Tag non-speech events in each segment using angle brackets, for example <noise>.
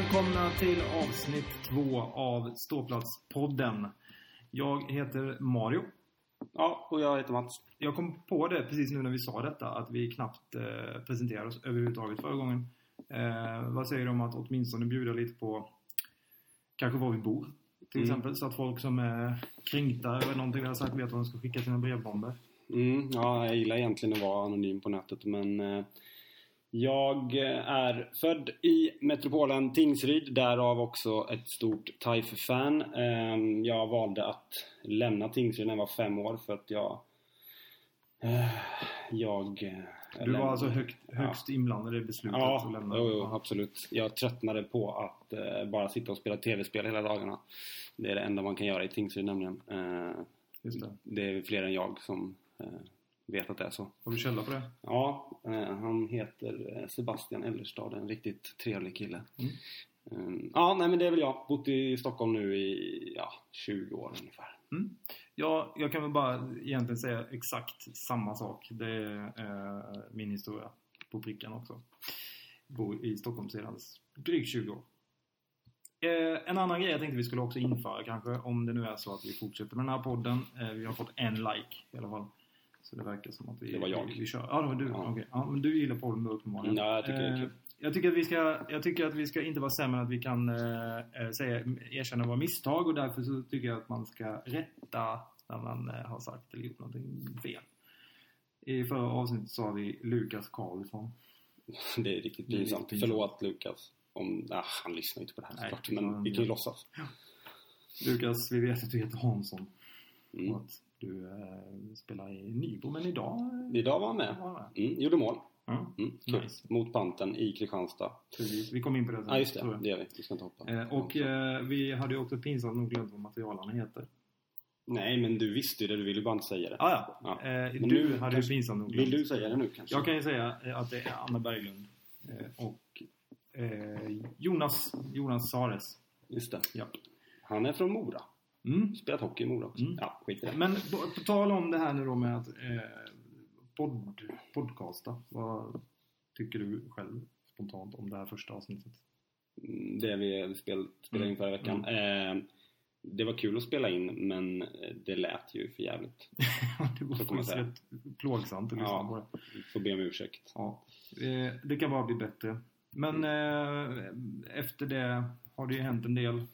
välkomna till avsnitt två av Ståplatspodden. Jag heter Mario. Ja, och jag heter Mats. Jag kom på det precis nu när vi sa detta, att vi knappt eh, presenterade oss överhuvudtaget förra gången. Eh, vad säger du om att åtminstone bjuda lite på kanske var vi bor? Till Mm. exempel, så att folk som är kränkta över någonting vi har sagt vet var de ska skicka sina brevbomber. Mm, ja, jag gillar egentligen att vara anonym på nätet men eh, jag eh, är född i metropolen Tingsryd, därav också ett stort TIFE-fan. Eh, jag valde att lämna Tingsryd när jag var fem år för att jag... Eh, jag... eh, Du var alltså högt, högst inblandad i beslutet Ja, att lämna? jo, jo, absolut. Jag tröttnade på att bara sitta och spela tv-spel hela dagarna. Det är det enda man kan göra i Tingsryd nämligen. Det. det är fler än jag som vet att det är så. Har du källa på det? Ja, eh, han heter eh, Sebastian Ellerstad, en riktigt trevlig kille. Mm. Eh, ja, nej men det är väl jag. Bott i Stockholm nu i ja, 20 år ungefär. Mm. Ja, jag kan väl bara egentligen säga exakt samma sak. Det är eh, min historia på pricken också. Bor i Stockholm sedan drygt 20 år. Eh, en annan grej jag tänkte vi skulle också införa kanske, om det nu är så att vi fortsätter med den här podden. Eh, vi har fått en like i alla fall. Så det verkar som att vi, Det var jag. vi, vi kör. Ja, det var du. Ja. Okej. Ja, men du gillar då uppenbarligen. Ja, jag tycker det är Eh, kul. jag tycker, att vi ska, jag tycker att vi ska inte vara sämre än att vi kan eh, eh, säga, erkänna våra misstag och därför så tycker jag att man ska rätta när man eh, har sagt eller gjort någonting fel. I förra avsnittet sa vi Lukas Karlsson. <laughs> Det är riktigt pinsamt. Förlåt Lukas. Om, ah, han lyssnar inte på det här Nej, såklart. Men vi kan ju låtsas. Lukas, vi vet att du heter Hansson Mm. och att du eh, spelar i Nybro, men idag... Idag var han med. Mm, gjorde mål. Mm, kul. Nice. Mot Panten i Kristianstad. precis. Vi kommer in på det sen. Ja, just det. Det gör vi. Vi ska inte hoppa. Eh, och eh, vi hade ju också pinsamt nog glömt vad materialarna heter. Nej, men du visste ju det. Du ville bara inte säga det. Ah, ja, Ja. Eh, Men du nu hade ju pinsamt nog glömt. Vill du säga det nu kanske? Jag kan ju säga eh, att det är Anna Berglund eh, och eh, Jonas, Jonas Sares. Just det. Ja. Han är från Mora. Mm. Spelat hockey i Mora också. Mm. Ja, skit i det. Men på, på tal om det här nu då med att eh, pod, podcasta. Vad tycker du själv spontant om det här första avsnittet? Mm, Det vi spel, spelade in förra veckan. Mm. Eh, det var kul att spela in men det lät ju för jävligt. <laughs> det var faktiskt rätt plågsamt att lyssna på Ja, det. får be om ursäkt. Ja, eh, det kan bara bli bättre. Men eh, efter det har det ju hänt en del.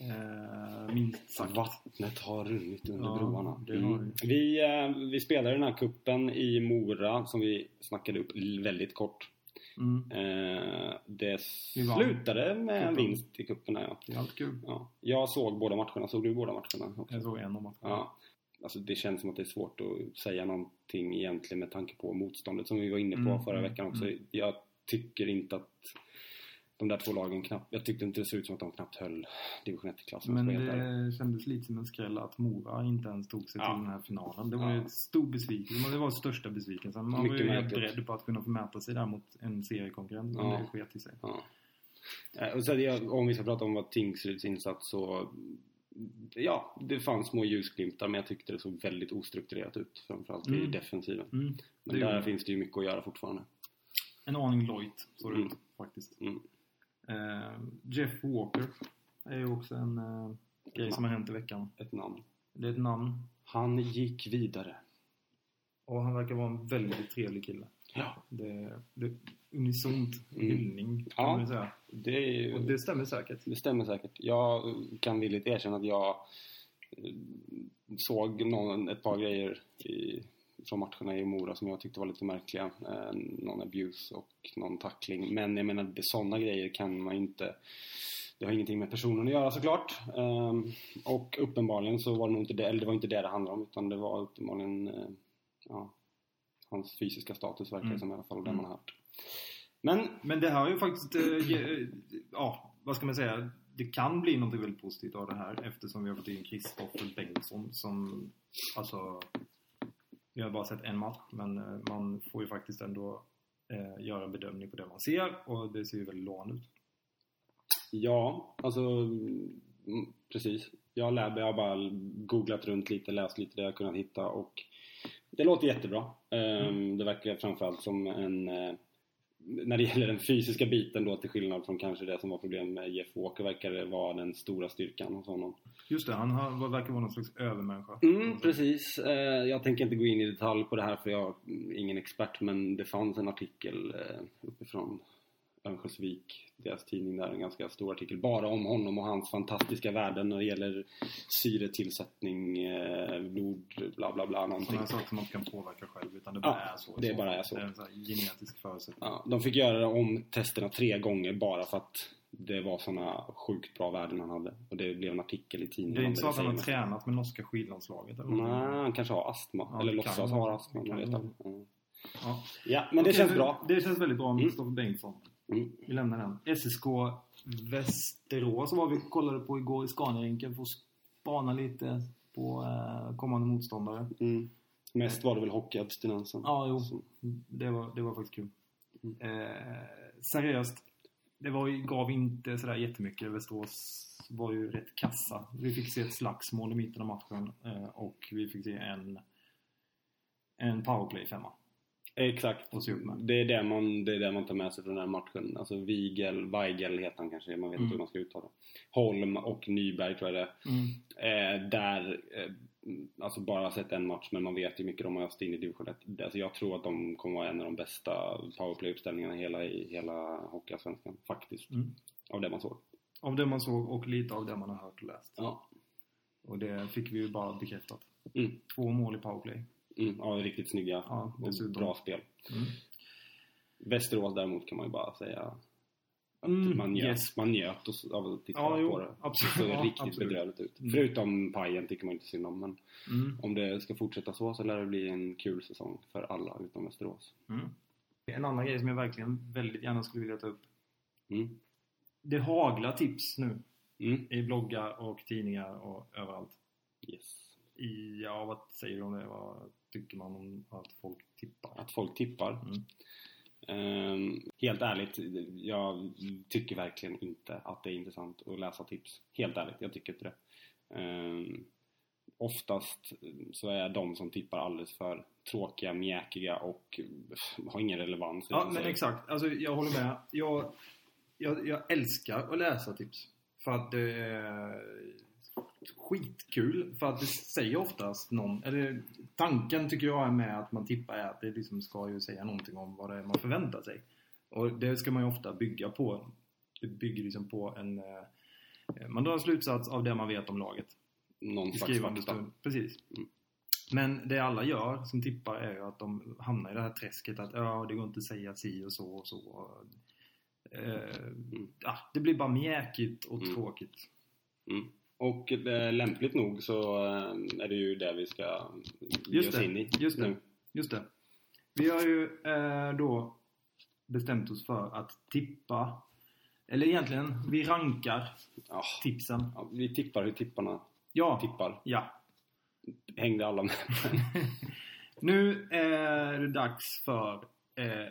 Eh, minst sagt. Vattnet har runnit under Ja, broarna. Mm. Vi, eh, vi spelade den här kuppen i Mora som vi snackade upp väldigt kort. Mm, Eh, det slutade med en Kuppen. vinst i kuppen. Ja. det är allt kul. Ja. Jag såg båda matcherna. Såg du båda matcherna? också? Jag såg en av matcherna. Ja. Alltså det känns som att det är svårt att säga någonting egentligen med tanke på motståndet som vi var inne på Mm, förra mm, veckan också. mm. Jag tycker inte att de där två lagen knappt, jag tyckte inte det såg ut som att de knappt höll division 1-klassen. Men det kändes lite som en skräll att Mora inte ens tog sig Ja. till den här finalen. Det var ju Ja. en stor besvikelse. Det var största besvikelsen. Man Mycket var ju helt beredd på att kunna få mäta sig där mot en seriekonkurrent. Men Ja. det sket i sig. Ja. Eh, Och jag, om vi ska prata om vad Tingsryds insats så Ja, det fanns små ljusglimtar men jag tyckte det såg väldigt ostrukturerat ut. Framförallt i Mm. defensiven. Mm. Men där finns det ju mycket att göra fortfarande. En aning lojt såg det Mm. ut faktiskt. Mm. Eh, Jeff Walker är ju också en eh, grej som har hänt i veckan. Ett namn. Det är ett namn. Han gick vidare. Och han verkar vara en väldigt trevlig kille. Ja. Det, det unisont Mm. hyllning kan Ja. man säga. Det. Och det stämmer säkert. Det stämmer säkert. Jag kan villigt erkänna att jag eh, såg någon, ett par grejer i, från matcherna i Mora som jag tyckte var lite märkliga. Eh, någon abuse och någon tackling. Men jag menar, sådana grejer kan man inte... Det har ingenting med personen att göra såklart. Eh, och uppenbarligen så var det nog inte det, eller det var inte det det handlade om utan det var uppenbarligen eh, ja, hans fysiska status verkar Mm. som i alla fall, det Mm. man har hört. Men Men det här har ju faktiskt, eh, ge, ja, vad ska man säga? Det kan bli något väldigt positivt av det här eftersom vi har fått in Kristoffer Bengtsson som, alltså, vi har bara sett en match men eh, man får ju faktiskt ändå eh, göra en bedömning på det man ser och det ser ju väldigt lovande ut. Ja, alltså mm, precis. Jag lär mig, jag har bara googlat runt lite, läst lite det jag kunnat hitta och det låter jättebra. Ehm, Det verkar framförallt som en, eh, när det gäller den fysiska biten då till skillnad från kanske det som var problem med Jeff Walker verkar det vara den stora styrkan hos honom. Just det, han har, verkar vara någon slags övermänniska. Mm, precis. Eh, jag tänker inte gå in i detalj på det här för jag är ingen expert men det fanns en artikel eh, uppifrån Örnsköldsvik, deras tidning där, en ganska stor artikel bara om honom och hans fantastiska värden när det gäller syretillsättning, eh, blod, bla bla bla någonting. Sådana saker som man inte kan påverka själv utan det bara Ja, är så. det bara är så. Det är en sån här genetisk förutsättning. Ja, de fick göra om testerna tre gånger bara för att det var såna sjukt bra värden han hade. Och det blev en artikel i tidningen. Det är inte så att han har tränat med norska skidlandslaget eller? Nej, han kanske har astma. Ja, eller låtsas ha astma. Man vet. Mm. Ja. Ja, men det Okej, känns bra. Det känns väldigt bra med Mm. Kristoffer Bengtsson. Mm. Vi lämnar den. SSK Västerås var vi kollade på igår i Scaniarinken för att spana lite på eh, kommande motståndare. Mm. Mest var det väl hockeyabstinensen. Ja, jo. Så, Det var, det var faktiskt kul. Mm. Eh, seriöst, det var, gav inte sådär jättemycket. Västerås var ju rätt kassa. Vi fick se ett slagsmål i mitten av matchen eh, och vi fick se en, en powerplay femma. Exakt. Det är det, man, det är det man tar med sig från den här matchen. Alltså Vigel, Weigel heter han kanske, man vet Mm. inte hur man ska uttala. Holm och Nyberg tror jag det Mm. Eh, där, eh, alltså bara sett en match men man vet ju mycket de har öst in i division 1. Alltså jag tror att de kommer vara en av de bästa powerplay-uppställningarna i hela, i hela Hockeyallsvenskan. Faktiskt. Mm. Av det man såg. Av det man såg och lite av det man har hört och läst. Ja. Och det fick vi ju bara bekräftat. Mm. Två mål i powerplay. Mm, ja, riktigt snygga Ja, och bra spel. Mm. Västerås däremot kan man ju bara säga att Mm, man njöt, yes. man njöt och- av att titta Ja, jo, på det. absolut. Det såg Ja, riktigt absolut. bedrövligt ut. Mm. Förutom pajen tycker man inte synd om. Men Mm. om det ska fortsätta så så lär det bli en kul säsong för alla utom Västerås. Mm. En annan grej som jag verkligen väldigt gärna skulle vilja ta upp. Mm. Det haglar tips nu Mm. i bloggar och tidningar och överallt. Yes. I, ja, vad säger du om det? Vad tycker man om att folk tippar? Att folk tippar. Mm. Ehm, helt ärligt, jag tycker verkligen inte att det är intressant att läsa tips. Helt ärligt, jag tycker inte det. Ehm, oftast så är de som tippar alldeles för tråkiga, mjäkiga och har ingen relevans. Ja, men säger. exakt. Alltså, jag håller med. Jag, jag, jag älskar att läsa tips. För att det skitkul. För att det säger oftast någon... Eller tanken tycker jag är med att man tippar är att det liksom ska ju säga någonting om vad det är man förväntar sig. Och det ska man ju ofta bygga på. Det bygger liksom på en... eh, Man drar en slutsats av det man vet om laget. Någon slags fakta. Precis. Mm. Men det alla gör som tippar är ju att de hamnar i det här träsket att ja, det går inte att säga si och så och så. Eh, ja, det blir bara mjäkigt och Mm. tråkigt. Mm. Och eh, lämpligt nog så eh, är det ju det vi ska ge Just oss det, in i just det. nu. Just det. Vi har ju eh, då bestämt oss för att tippa. Eller egentligen, vi rankar Ja, tipsen. ja, vi tippar hur tipparna Ja, tippar. ja. Hängde alla med? <laughs> Nu är det dags för eh,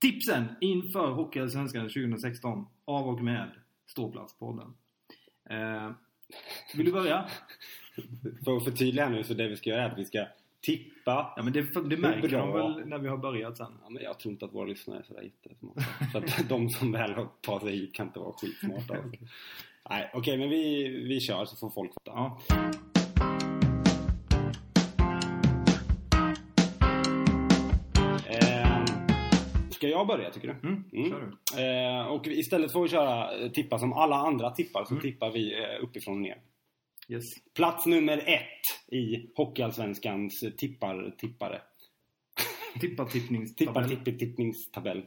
tipsen inför Hockeyallsvenskan 2016 av och med Ståplatspodden. Eh, vill du börja? För att förtydliga nu så det vi ska göra är att vi ska tippa. Ja men det, det märker de väl när vi har börjat sen. Ja, men jag tror inte att våra lyssnare är sådär jättesmarta. <laughs> För att de som väl tagit sig hit kan inte vara skitsmarta. Alltså. <laughs> Nej, okej men vi, vi kör så får folk fatta. Ja. Jag börja tycker du? Mm, Mm. kör du. Eh, och istället för att köra eh, tippa som alla andra tippar så Mm. tippar vi eh, uppifrån och ner. Yes. Plats nummer ett i Hockeyallsvenskans tippar, tippare. Tippa <laughs> Tippar tippningstabell. tippi tippningstabell.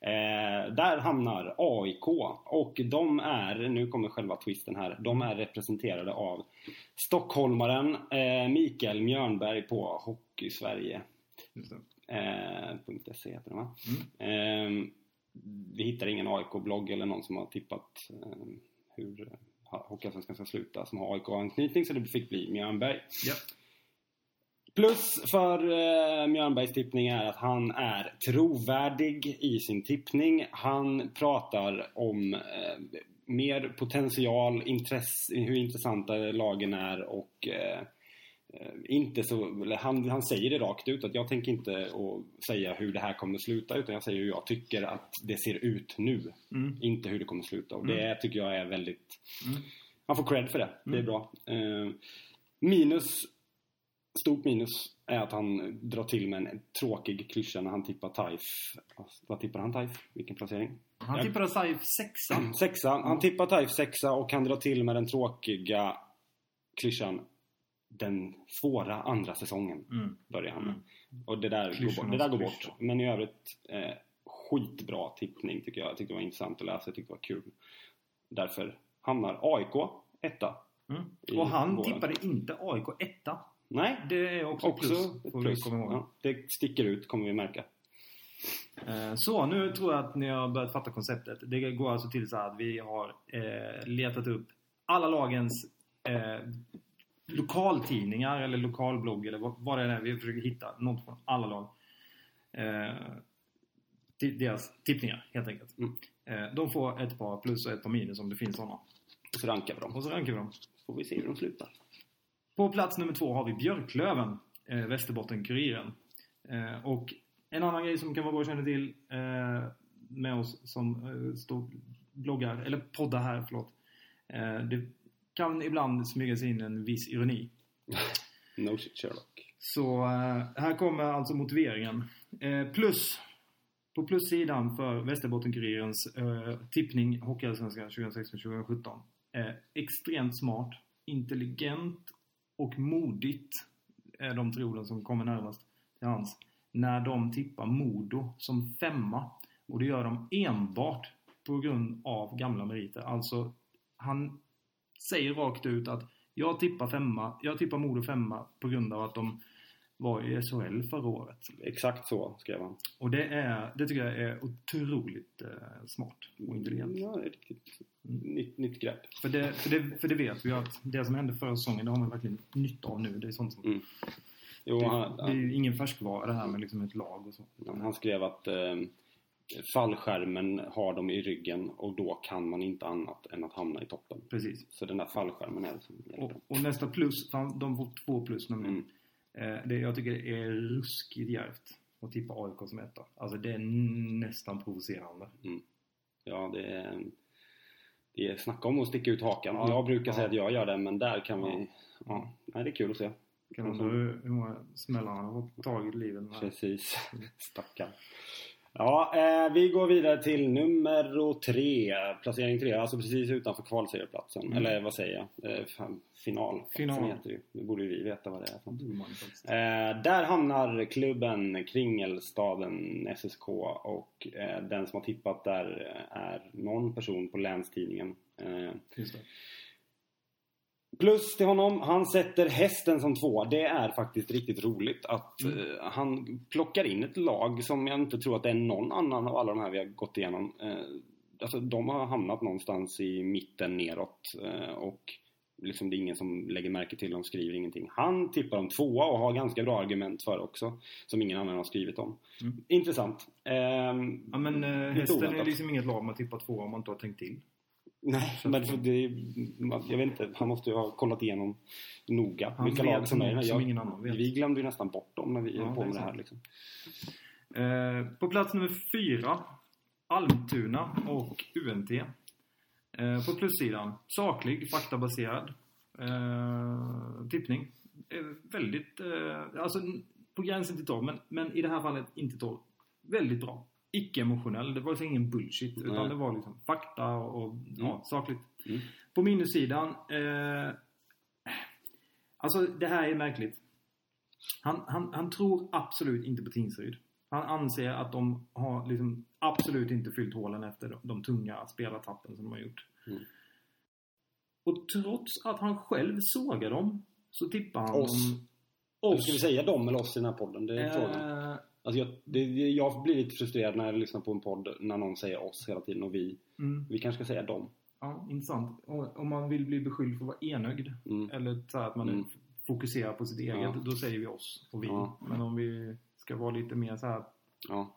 Eh, där hamnar AIK och de är, nu kommer själva twisten här, de är representerade av stockholmaren eh, Mikael Mjörnberg på Hockeysverige. Just det. Eh, .se heter den va? Mm. Eh, vi hittar ingen AIK-blogg eller någon som har tippat eh, hur Hockeyallsvenskan ska sluta som har AIK-anknytning så det fick bli Mjörnberg. Ja. Plus för eh, Mjörnbergs tippning är att han är trovärdig i sin tippning. Han pratar om eh, mer potential, intresse, hur intressanta lagen är och eh, inte så, han, han säger det rakt ut att jag tänker inte att säga hur det här kommer sluta utan jag säger hur jag tycker att det ser ut nu. Mm. Inte hur det kommer sluta. Och Mm. det tycker jag är väldigt... Mm. Man får cred för det. Det är Mm. bra. Eh, minus, stort minus, är att han drar till med en tråkig klyscha när han tippar Taif. Vad tippar han Taif? Vilken placering? Han tippade Saif sexa. Sexa. Han tippar Taif sexa och han drar till med den tråkiga klyschan Den svåra andra säsongen Mm. börjar han med. Mm. Och det där, går bort, det där går bort. Men i övrigt eh, skitbra tippning tycker jag. Jag tyckte det var intressant att läsa. Jag tyckte det var kul. Därför hamnar AIK etta. Mm. Och han våren. tippade inte AIK etta. Nej, Det är också, också plus. ett plus. Ja, det sticker ut kommer vi märka. Eh, Så, nu tror jag att ni har börjat fatta konceptet. Det går alltså till så att vi har eh, letat upp alla lagens eh, lokaltidningar eller lokalblogg eller vad, vad det är. Vi försöker hitta något från alla lag. Eh, deras tippningar helt enkelt. Mm. Eh, de får ett par plus och ett par minus om det finns sådana. Så rankar vi dem. Och så rankar vi dem. Får vi se hur de slutar. På plats nummer två har vi Björklöven, eh, Västerbotten-Kuriren. Eh, och en annan grej som kan vara bra att känna till eh, med oss som eh, står, bloggar, eller poddar här, förlåt. Eh, det kan ibland smyga sig in en viss ironi. <laughs> No shit Sherlock. Så eh, här kommer alltså motiveringen. Eh, plus, på plussidan för Västerbotten-Kurirens eh, tippning Hockeyallsvenskan 2016-2017. Eh, extremt smart, intelligent och modigt är de tre orden som kommer närmast till hans. När de tippar Modo som femma. Och det gör de enbart på grund av gamla meriter. Alltså, han säger rakt ut att jag tippar femma, jag tippar Modo femma på grund av att de var i SHL förra året. Exakt så skrev han. Och det, är, det tycker jag är otroligt eh, smart och intelligent. Ja, det är riktigt nytt, nytt grepp. För det, för, det, för det vet vi ju att det som hände förra säsongen, det har man verkligen nytta av nu. Det är sånt som... Mm. Jo, det, han, det är ju ingen färskvara det här med liksom ett lag och så. han skrev att eh, fallskärmen har de i ryggen och då kan man inte annat än att hamna i toppen. Precis. Så den där fallskärmen är det som hjälper. Och, och nästa plus, de får två plus nämligen. Mm. Eh, det, jag tycker är ruskigt djärvt att tippa AIK som etta. Alltså det är nästan provocerande. Ja, det är, det är snacka om att sticka ut hakan. Ja, jag brukar ja. säga att jag gör det, men där kan vi... Ja, nej, det är kul att se. Kan undra hur, många smällar han har fått tag i livet. Precis. <laughs> Stackarn. Ja, eh, vi går vidare till nummer tre. Placering tre, alltså precis utanför kvalserieplatsen. Mm. Eller vad säger jag? Eh, fan, final. Final. Heter det. Nu borde ju vi veta vad det är. Det. Eh, där hamnar klubben Kringelstaden SSK och eh, den som har tippat där är någon person på Länstidningen. Eh, Just det. Plus till honom, han sätter hästen som två. Det är faktiskt riktigt roligt att Mm. eh, han plockar in ett lag som jag inte tror att det är någon annan av alla de här vi har gått igenom. Eh, alltså de har hamnat någonstans i mitten neråt eh, och liksom det är ingen som lägger märke till dem, skriver ingenting. Han tippar dem tvåa och har ganska bra argument för också. Som ingen annan har skrivit om. Mm. Intressant. Ehm, Ja men hästen är liksom inget lag man tippar två om man inte har tänkt till. Nej, <laughs> men det, jag vet inte. Han måste ju ha kollat igenom noga Han vilka lag som är något som ingen annan vet. Vi glömde ju nästan bort dem när vi Ja, på med det här. Liksom. Eh, på plats nummer fyra Almtuna och UNT. Eh, på plussidan saklig, faktabaserad eh, tippning. Eh, väldigt, eh, alltså på gränsen till torr, men, men i det här fallet inte torr. Väldigt bra. Icke-emotionell, det var liksom ingen bullshit. Utan Nej. det var liksom fakta och ja, Mm. sakligt. Mm. På minussidan, eh, alltså det här är märkligt. Han, han, han tror absolut inte på Tingsryd. Han anser att de har liksom absolut inte fyllt hålen efter de, de tunga spelartappen som de har gjort. Mm. Och trots att han själv sågar dem så tippar han Oss. dem... Och ska vi säga dem eller oss i den här podden? Det är frågan. Alltså jag, det, jag blir lite frustrerad när jag lyssnar på en podd när någon säger oss hela tiden och vi. mm, Vi kanske ska säga dem. ja, intressant. Och, om man vill bli beskylld för att vara enögd Mm. eller så att man Mm. fokuserar på sitt eget, Ja. då säger vi oss och vi. Ja. Men om vi ska vara lite mer så här Ja.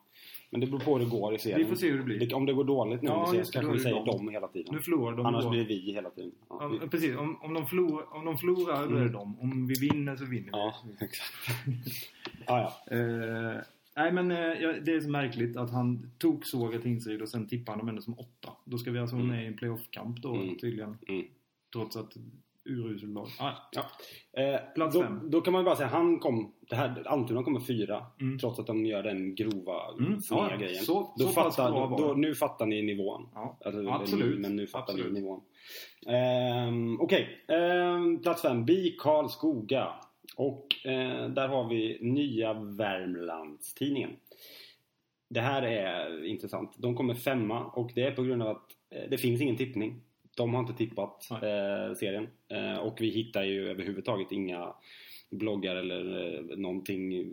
Men det beror på hur det går i serien. Vi får se hur det blir. Om det går dåligt nu Ja, serien det, kanske vi säger de. dem hela tiden. Nu förlorar de Annars då. blir det vi hela tiden. Ja, vi, precis, om, om, de förlorar, om de förlorar då är det Mm. de. Om vi vinner så vinner vi. ja <laughs> exakt. <laughs> ja, ja. Eh, nej men eh, det är så märkligt att han tog sågar Tingsryd och sen tippade han dem ändå som åtta. Då ska vi alltså vara Mm. med i en playoff-kamp då Mm. tydligen. Mm. Trots att uruselt lag. Ah, Ja. Eh, Plats då, fem. då kan man ju bara säga han kom, det här, Almtuna kommer fyra. Mm. Trots att de gör den grova, Mm, sneda ja, grejen. så- då så fattar, då, då, nu fattar ni nivån. ja. Alltså, Absolut. Men nu fattar Absolut. ni nivån. Ehm, Okej, Ehm, plats fem. BI Karlskoga. Och eh, där har vi Nya Värmlandstidningen. Det här är intressant. De kommer femma och det är på grund av att eh, det finns ingen tippning. De har inte tippat eh, serien. Eh, och vi hittar ju överhuvudtaget inga bloggar eller eh, någonting,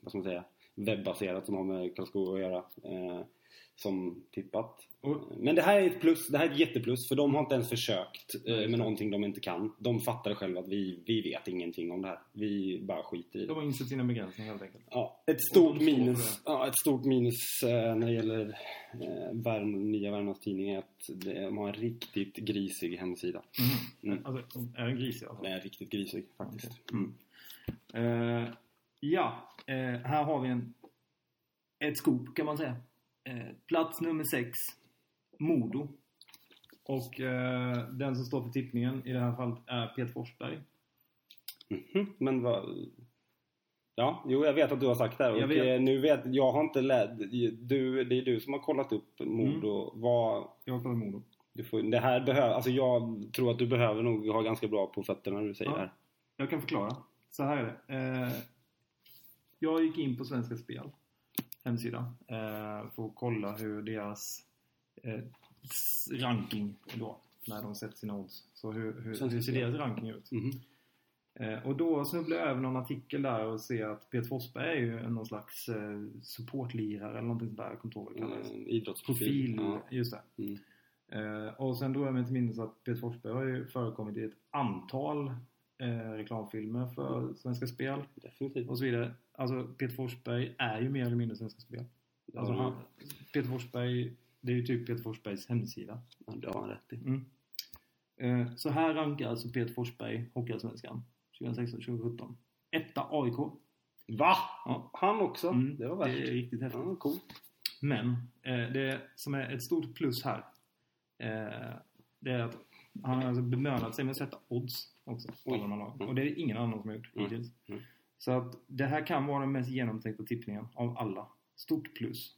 vad ska man säga, webbaserat som har med Karlskoga att göra. Som tippat. Men det här är ett plus, det här är ett jätteplus för de har inte ens försökt eh, med någonting de inte kan. De fattar själva att vi, vi vet ingenting om det här. Vi bara skiter i de det. har insett sina begränsningar helt enkelt. Ja, ett stort de minus, ja, ett stort minus eh, när det gäller eh, Värm, Nya Värmlands Tidning är att de har en riktigt grisig hemsida. Mm. Alltså, är den grisig alltså? Den är riktigt grisig faktiskt. Mm. Eh, ja, eh, här har vi en, ett scoop kan man säga. Eh, plats nummer 6, Modo. Och eh, den som står för tippningen i det här fallet är Peter Forsberg. Mhm, Men vad... Ja, jo jag vet att du har sagt det här. Jag Och vet. eh, nu vet jag har inte läst... Du, det är du som har kollat upp Modo. Mm. Vad... Jag kollar Modo. Du får, det här behöver, alltså jag tror att du behöver nog ha ganska bra på fötterna när du säger Ja. det här. Jag kan förklara. Så här är det. Eh, jag gick in på Svenska Spel hemsida eh, för att kolla hur deras eh, ranking då, när de sätter sina odds. Så hur, hur, hur ser deras ranking ut? Mhm. Eh, och då snubblade jag över någon artikel där och ser att Peter Forsberg är ju någon slags supportlirare eller någonting sånt där. Jag kommer inte ihåg vad det. Mm, idrottsprofil. Profil, Ja. just det. Mm. Och sen drog jag mig till minnes att Peter Forsberg har ju förekommit i ett antal eh, reklamfilmer för Svenska Spel Definitivt. och så vidare. Alltså Peter Forsberg är ju mer eller mindre Svenska Spel. Alltså, han, Peter Forsberg, det är ju typ Peter Forsbergs hemsida. Ja, det har han rätt i. Mm. Eh, så här rankar alltså Peter Forsberg Hockeyallsvenskan 2016-2017. Etta AIK. Va? Ja. Han också? Mm, Det var det är värt. riktigt häftigt. Ja, coolt. Men eh, det som är ett stort plus här eh, det är att han har alltså bemönat sig med att sätta odds också Oj. Mm. Och det är ingen annan som har gjort Mm. hittills. Mm. Så att det här kan vara den mest genomtänkta tippningen av alla. Stort plus.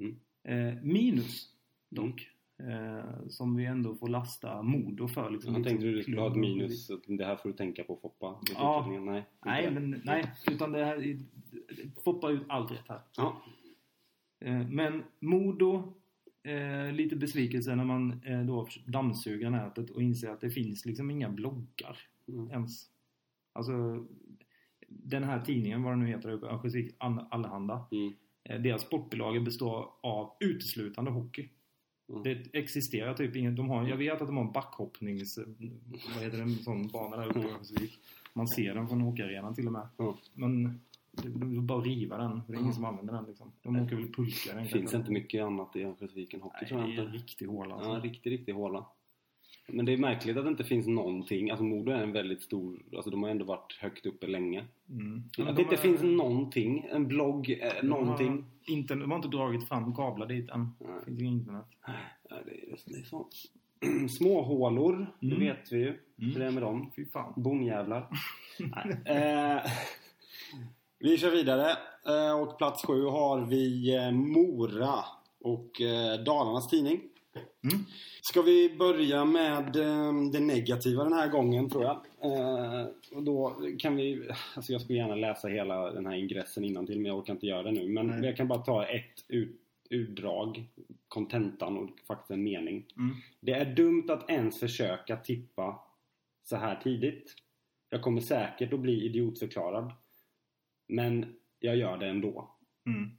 Mm. Eh, minus dock. Eh, som vi ändå får lasta Modo för. Liksom, Jag tänkte du skulle ha ett minus. så Det här får du tänka på Foppa. Ja. Nej, Nej, men nej. Utan det här är- Foppa ut allt rätt här. Ja. Eh, Men Modo, eh, lite besvikelse när man eh, då dammsuger nätet och inser att det finns liksom inga bloggar Mm. ens. Alltså, den här tidningen, vad den nu heter, Örnsköldsvik All- Allehanda. Mm. Eh, deras sportbilaga består av uteslutande hockey. Mm. Det existerar typ de har, jag vet att de har en backhoppnings, vad heter det, en sån bana där uppe i Örnsköldsvik. Man ser den från hockeyarenan till och med. Mm. Men det det är bara riva den, för det är ingen som använder den liksom. De åker väl pulka den Det finns inte mycket annat i Örnsköldsviken Hockey Nej, tror jag det är en inte. riktig håla alltså. Ja, riktigt, riktigt håla. Men det är märkligt att det inte finns någonting. Alltså Modo är en väldigt stor, alltså de har ändå varit högt uppe länge. Mm. Ja, Att de det inte är- finns någonting, en blogg, eh, de någonting. Har inte, de har inte dragit fram kablar dit än. Nej. Det finns inget internet. Ja, det, är, det är så. <clears throat> Småhålor, det Mm. vet vi ju. Hur Mm. det är med dem. Fy fan. Bonjävlar. <laughs> Nej. Eh, vi kör vidare. Eh, och plats sju har vi eh, Mora och eh, Dalarnas Tidning. Mm. Ska vi börja med det negativa den här gången tror jag. Och då kan vi, alltså jag skulle gärna läsa hela den här ingressen innan till men jag orkar inte göra det nu. Men Nej. jag kan bara ta ett ut, utdrag, kontentan och faktiskt en mening. Mm. Det är dumt att ens försöka tippa så här tidigt. Jag kommer säkert att bli idiotförklarad. Men jag gör det ändå. Mm.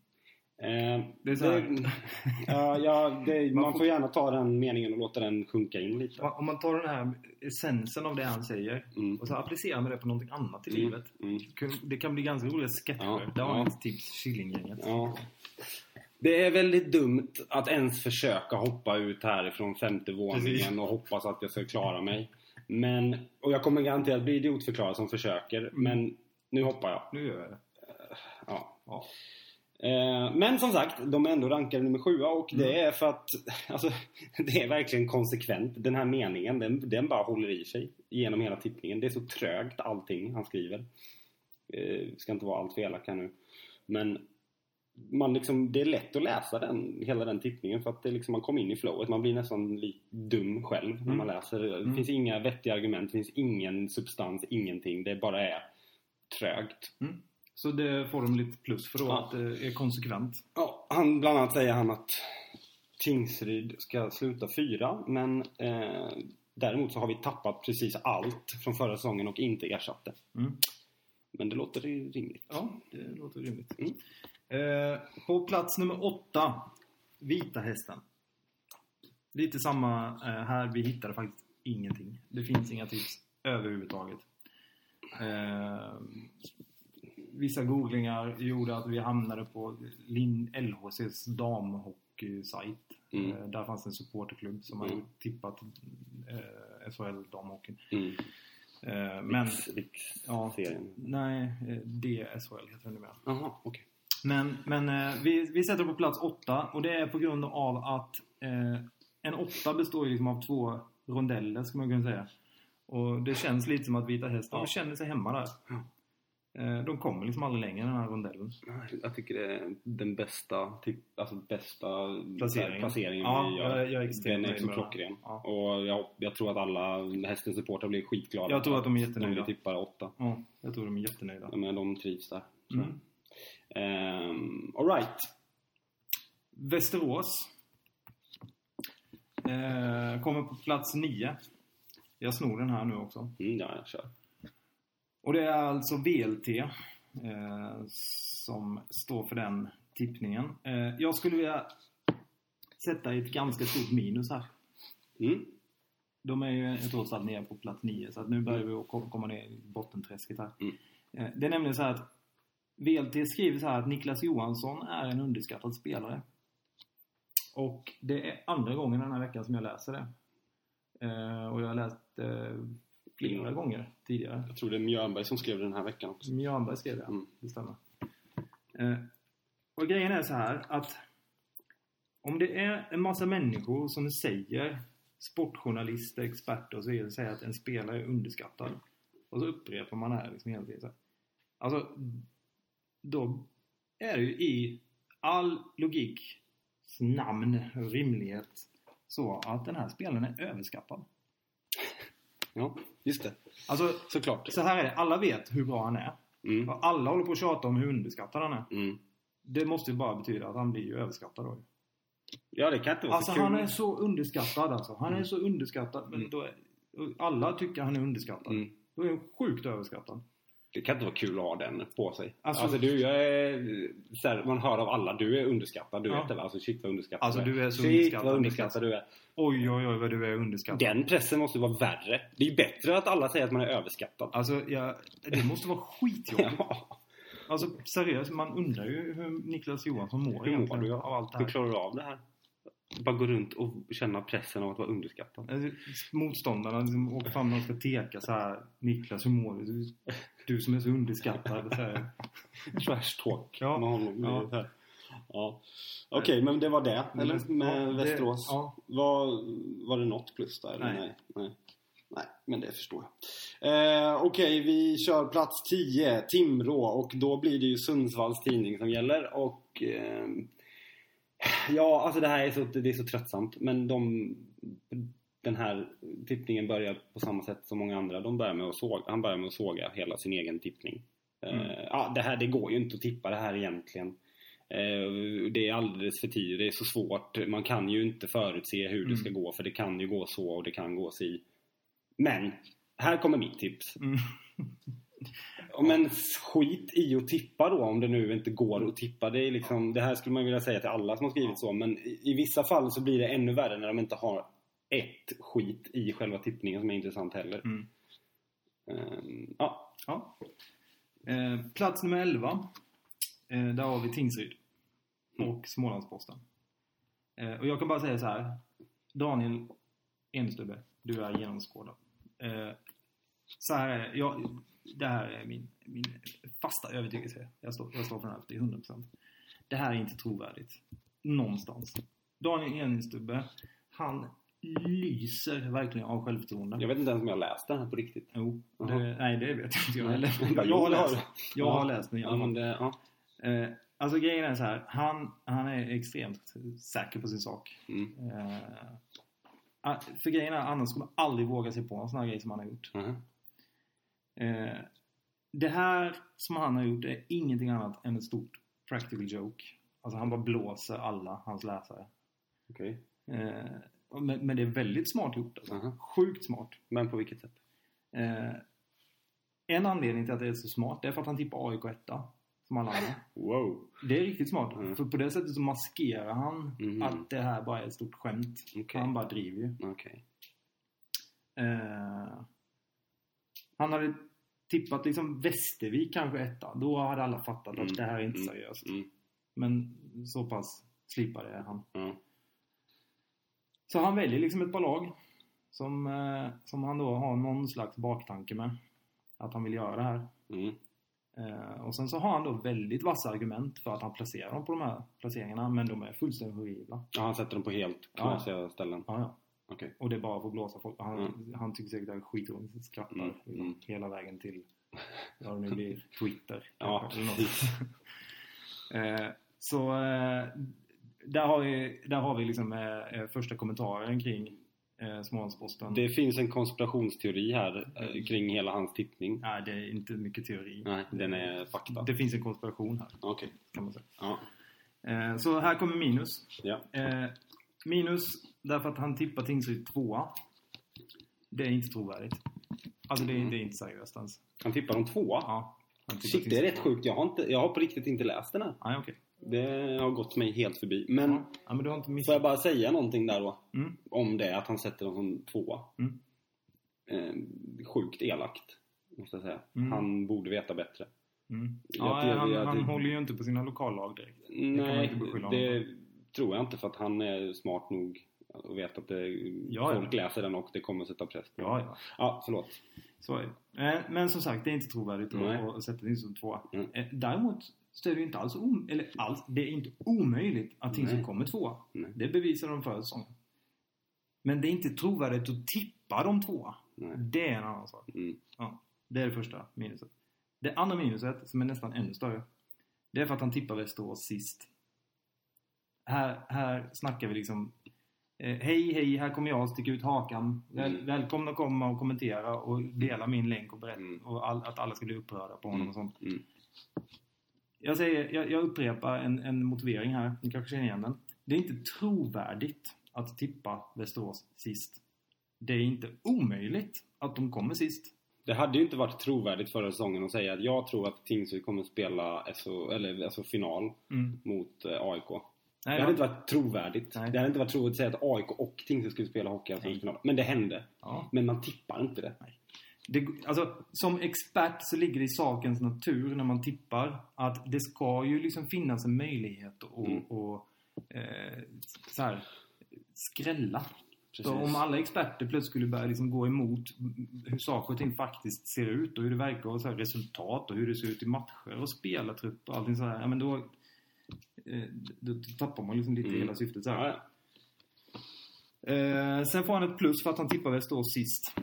Eh, Det är så det- <laughs> ja, ja, det, Man man, får- får gärna ta den meningen och låta den sjunka in lite. Om man tar den här essensen av det han säger Mm. och så applicerar man det på någonting annat i Mm. livet. Mm. Det kan bli ganska roliga sketcher. Ja, Det har ja. mitt tips, Killinggänget. Ja. Det är väldigt dumt att ens försöka hoppa ut härifrån femte våningen Precis. och hoppas att jag ska klara mig. Men, och jag kommer garanterat bli idiotförklarad som försöker, men nu hoppar jag. Nu gör jag det. Ja. Ja. Eh, Men som sagt, de är ändå rankade nummer sjua och det Mm. är för att <laughs> alltså, det är verkligen konsekvent. Den här meningen, den, den bara håller i sig genom hela tippningen. Det är så trögt allting han skriver. Eh, ska inte vara allt för elak här nu. Men man liksom, det är lätt att läsa den, hela den tippningen för att det liksom, man kommer in i flowet. Man blir nästan lite dum själv när Mm. man läser. Det Mm. finns inga vettiga argument, det finns ingen substans, ingenting. Det bara är trögt. Mm. Så det får de lite plus för då Ja. att det är konsekvent. Ja, han, bland annat säger han att Tingsryd ska sluta fyra men eh, däremot så har vi tappat precis allt från förra säsongen och inte ersatt det. Mm. Men det låter rimligt. Ja, det låter rimligt. Mm. Eh, på plats nummer åtta, Vita Hästen. Lite samma eh, här, vi hittade faktiskt ingenting. Det finns inga tips överhuvudtaget. Eh, vissa googlingar gjorde att vi hamnade på Lin LHCs damhockeysajt. Mm. Eh, där fanns en supporterklubb som Mm. hade tippat eh, SHL damhockeyn. Mm. Eh, men, Riks, riks Ja. nej, eh, DSHL heter det numera. Jaha, okej. Men, men eh, vi, vi sätter på plats åtta och det är på grund av att eh, en åtta består ju liksom av två rondeller ska man kunna säga. Och det känns lite som att Vita Hästen Ja. känner sig hemma där. Ja. Eh, de kommer liksom aldrig längre den här rondellen. Jag tycker det är den bästa, typ, alltså bästa Placeringen. placeringen Ja, vi gör. jag- jag är Den är så klockren. Ja. Och jag, jag tror att alla hästens supportrar blir skitglada. Jag tror att de är jättenöjda. vi tippar åtta. Ja, jag tror de är jättenöjda. Ja, men de trivs där. Mm. Ehm, Alright. Västerås eh, kommer på plats nio. Jag snor den här nu också. Mm, ja, jag kör. Och det är alltså VLT eh, som står för den tippningen. Eh, jag skulle vilja sätta ett ganska stort minus här. Mm. De är ju trots allt nere på plats 9 så att nu börjar vi komma ner i bottenträsket här. Mm. Eh, det är nämligen så här att VLT skriver så här att Niklas Johansson är en underskattad spelare. Och det är andra gången den här veckan som jag läser det. Eh, och jag har läst eh, flera gånger tidigare. Jag tror det är Mjörnberg som skrev det den här veckan också. Mjörnberg skrev det, Mm. det stämmer. Eh, och grejen är så här att om det är en massa människor som säger, sportjournalister, experter och så vidare, säger att en spelare är underskattad. Och så upprepar man det här liksom hela tiden. Alltså, då är det ju i all logiks namn och rimlighet så att den här spelaren är överskattad. Ja, just det. Alltså, Såklart. så här är det. Alla vet hur bra han är. Mm. Och alla håller på att tjata om hur underskattad han är. Mm. Det måste ju bara betyda att han blir ju överskattad då. Ja, det kan inte vara Alltså så kul. han är så underskattad alltså. Han är så underskattad. Men Mm. då är, alla tycker han är underskattad. Mm. Då är han sjukt överskattad. Det kan inte vara kul att ha den på sig. Alltså- Alltså, du, jag är, så här, man hör av alla, du är underskattad. Du Ja. vet det va? Alltså shit vad underskattad Alltså, du är så shit, underskattad, vad underskattad du är. Oj, oj, oj vad du är underskattad. Den pressen måste vara värre. Det är bättre att alla säger att man är överskattad. Alltså, jag, det måste vara skitjobbigt. <laughs> Ja. Alltså seriöst, man undrar ju hur Niklas Johansson mår Hur mår du? av allt det Hur här. klarar du av det här? Bara gå runt och känna pressen av att vara underskattad. Alltså, Motståndarna liksom åker fram och ska teka så här. Niklas, hur mår du? Du, som är så underskattad. Så här. <laughs> Trash talk Ja. med honom. Ja. Ja. Ja. Okej, men det var det. Eller med Ja, det- Västerås. ja. Var, var det något plus där? Nej. Nej. Nej. Nej, men det förstår jag. Eh, Okej, vi kör plats 10, Timrå. Och då blir det ju Sundsvalls tidning som gäller. Och... ehm, ja, alltså det här är så, det är så tröttsamt. Men de... Den här tippningen börjar på samma sätt som många andra. De börjar med att såga, han börjar med att såga hela sin egen tippning. Mm. Eh, ja, det, här, det går ju inte att tippa det här egentligen. Eh, Det är alldeles för tidigt, det är så svårt. Man kan ju inte förutse hur det ska Mm. gå för det kan ju gå så och det kan gå si. Men, här kommer mitt tips. Mm. <laughs> Men skit i att tippa då om det nu inte går att tippa. Det, är liksom, det här skulle man vilja säga till alla som har skrivit så. Men i, i vissa fall så blir det ännu värre när de inte har ett skit i själva tippningen som är intressant heller. Mm. Ehm, ja. Ja. Eh, plats nummer 11. Eh, där har vi Tingsryd. Mm. Och Smålandsposten. Eh, och jag kan bara säga så här. Daniel Enstubbe, du är genomskådad. Eh, så här är det. Jag, det här är min, min fasta övertygelse. Jag står, jag står för den här till 100%. Det här är inte trovärdigt. Någonstans. Daniel Enstubbe, han lyser verkligen av självförtroende. Jag vet inte ens om jag läst den här på riktigt. Jo, det, nej det vet inte jag heller. Jo, <laughs> Jag har läst, jag Ja. har läst den Ja, men det, ja. Eh, alltså grejen är så här. Han, han är extremt säker på sin sak. Mm. Ah, för grejen är, annars skulle man aldrig våga sig på en sån här grej som han har gjort. Eh, det här som han har gjort är ingenting annat än ett stort practical joke. Alltså han bara blåser alla hans läsare. Okej. Men, men det är väldigt smart gjort. Alltså. Aha. Sjukt smart. Men på vilket sätt? Eh, en anledning till att det är så smart det är för att han tippar AIK 1 som alla andra. Wow. Det är riktigt smart. Mm. För på det sättet så maskerar han Mhm. att det här bara är ett stort skämt. Okej. Han bara driver ju. Okej. Eh, han hade tippat liksom Västervik kanske etta. Då hade alla fattat Mm. att det här är inte Mm. seriöst. Mm. Men så pass slipad är han. Ja. Så han väljer liksom ett par lag som, eh, som han då har någon slags baktanke med. Att han vill göra det här. Mm. Eh, och sen så har han då väldigt vassa argument för att han placerar dem på de här placeringarna. Men de är fullständigt horribla. ja, han sätter dem på helt Ja. knasiga ställen. Ja, ja. Okej. Och det är bara för att blåsa folk. Han, Mm. han tycker säkert att det är skitroligt. Skrattar Mm, liksom mm. hela vägen till <laughs> vad det nu blir. Twitter. Ja, kanske, eller något. precis. <laughs> eh, så eh, där har vi, där har vi liksom eh, eh, första kommentaren kring eh, Smålandsposten. Det finns en konspirationsteori här eh, kring hela hans tippning. Nej, det är inte mycket teori. Nej, den är fakta. Det finns en konspiration här, Okej. kan man säga. Ja. Eh, så här kommer minus. Ja. Eh, minus därför att han tippar Tingsryd tvåa. Det är inte trovärdigt. Alltså det är, Mm. det är inte seriöst ens. Han tippar dem tvåa. Ja, Shit, det är rätt sjukt. Jag har, inte, jag har på riktigt inte läst den här. Nej, okej. Det har gått mig helt förbi. Men Ja. ja, men du har inte får jag missat. bara säga någonting där då? Mm. Om det, att han sätter dem som tvåa. Mm. Eh, sjukt elakt, måste jag säga. Mm. Han borde veta bättre. Mm. Jag Ja, tror han, att han det- håller ju inte på sina lokallag direkt. Nej, honom det tror jag inte för att han är smart nog och vet att det, Ja, folk ja. läser den och det kommer sätta press på Ja, ja. Ja, förlåt. Så är det. Eh, Men som sagt, det är inte trovärdigt att sätta in som tvåa. Mm. Eh, Däremot så är det ju inte alls, om, eller alls, det är inte omöjligt att Tingsryd kommer tvåa. Nej. Det bevisade de förra säsongen. Men det är inte trovärdigt att tippa de tvåa. Nej. Det är en annan sak. Mm. Ja, det är det första minuset. Det andra minuset, som är nästan ännu större, det är för att han tippar Västerås sist. Här, här snackar vi liksom eh, Hej, hej, här kommer jag, stick ut hakan. Väl, Mm. Välkomna att komma och kommentera och dela min länk och berätta Mm. och all, att alla ska bli upprörda på honom Mm. och sånt. Mm. Jag, säger, jag, jag upprepar en, en motivering här, ni kanske känner igen den. Det är inte trovärdigt att tippa Västerås sist. Det är inte omöjligt att de kommer sist. Det hade ju inte varit trovärdigt förra säsongen att säga att jag tror att Tingsryd kommer spela SO, eller, alltså final Mm. mot eh, AIK. Nej, det hade inte varit trovärdigt. Nej. Det hade inte varit trovärdigt att säga att AIK och Tingsryd skulle spela hockey i Nej. final. Men det hände. Ja. Men man tippar inte det. Det, alltså, som expert så ligger det i sakens natur när man tippar att det ska ju liksom finnas en möjlighet att Mm. och, eh, så här, skrälla. Precis. Så om alla experter plötsligt skulle börja liksom gå emot hur saker och ting faktiskt ser ut och hur det verkar och så här resultat och hur det ser ut i matcher och spelartrupp och allting sådär. Ja, men då, eh, då tappar man liksom lite Mm. hela syftet. Så. Eh, sen får han ett plus för att han tippar Västerås sist.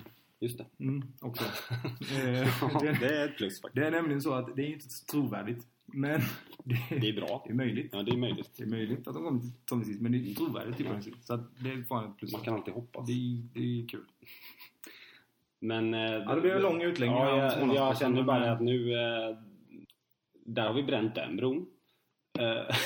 Just det. Mm, också. <laughs> Eh, <laughs> det, det är ett plus faktiskt. det är nämligen så att det är inte trovärdigt. Men <laughs> det, Det är bra. det är möjligt. Ja, det är möjligt. Det är möjligt att de kommer till sist. Men det är trovärdigt de sist. Så att det får han ett plus Man kan alltid hoppas. Det, är- det är kul. Men... Eh, Ja, det blev en lång utläggning Ja, jag, jag känner bara att nu... Eh, där har vi bränt den bron. Eh, <laughs>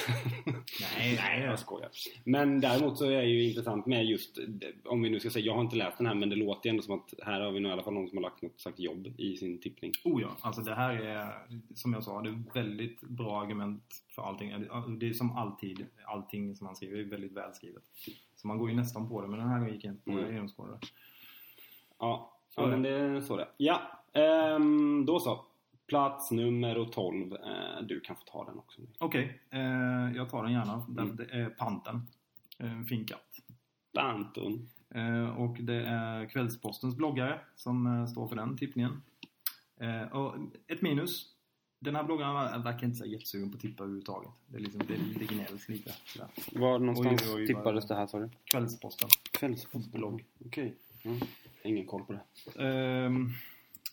Nej, Nej, jag skojar. Men däremot så är det ju intressant med just, om vi nu ska säga, jag har inte läst den här men det låter ju ändå som att här har vi nog i alla fall någon som har lagt något slags jobb i sin tippning. Oh ja, alltså det här är som jag sa, det är väldigt bra argument för allting. Det är som alltid, allting som han skriver är väldigt välskrivet. Så man går ju nästan på det, men den här gick jag inte på, Mm. jag genomskådade. Ja, ja men det är så det. Ja, ehm, då så. Plats nummer 12. Eh, du kan få ta den också. Okej, eh, jag tar den gärna. Mm. det är Panten. En fin katt. Anton. Eh, och det är Kvällspostens bloggare som eh, står för den tippningen. Eh, och ett minus. Den här bloggaren ver- verkar inte så jättesugen på att tippa överhuvudtaget. Det, är liksom, det, det gnälls lite. Sådär. Var någonstans Oj, oj, oj, tippades det här sa du? Kvällsposten. Kvällsblogg. Okej. Mm. Ingen koll på det. Ehm,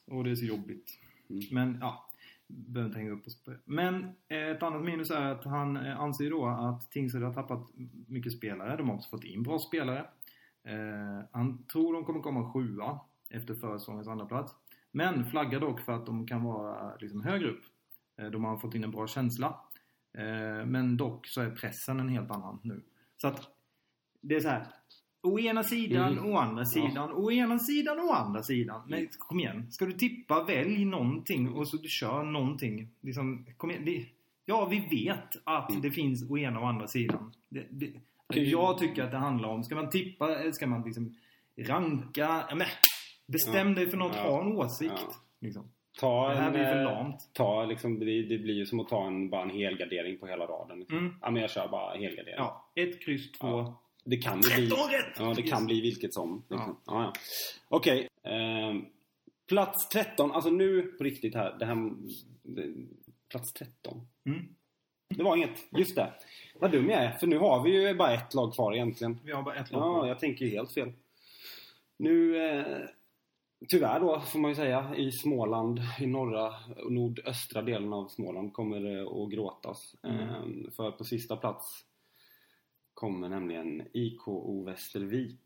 och det är så jobbigt. Mm. Men ja, behöver inte hänga upp oss på det. Men eh, ett annat minus är att han eh, anser då att Tingsryd har tappat mycket spelare. De har också fått in bra spelare. Eh, han tror de kommer komma sjua efter förra säsongens andra plats. Men flaggar dock för att de kan vara liksom, högre upp. Eh, de har fått in en bra känsla. Eh, men dock så är pressen en helt annan nu. Så att det är så här. Å ena sidan, Mm. å andra sidan, å ena sidan, å andra sidan. Men kom igen. Ska du tippa, välj någonting och så du kör någonting. Liksom, kom igen. Det, ja, vi vet att Mm. det finns å ena och andra sidan. Det, det, jag tycker att det handlar om, ska man tippa, eller ska man liksom ranka? Ja, men, bestäm Ja. dig för något, Ja. ha en åsikt. Ja. Liksom. Ta Det här blir för eh, lamt. Ta liksom, det, det blir ju som att ta en, bara en helgardering på hela raden. Liksom. Mm. Ja, men jag kör bara helgardering. Ja, ett, kryss, två. Ja. Det kan ju bli... 13 rätt! Ja, det kan bli vilket som. Ja. Ja. Ja, Okej. ehm, plats 13. Alltså nu på riktigt här. Det här det, plats 13. Mm. Det var inget. Just det. Vad dum jag är. För nu har vi ju bara ett lag kvar egentligen. Vi har bara ett lag Ja, kvar. jag tänker ju helt fel. Nu, eh, tyvärr då får man ju säga, i Småland, i norra och nordöstra delen av Småland kommer det att gråtas. Mm. Eh, för på sista plats kommer nämligen IKO Västervik.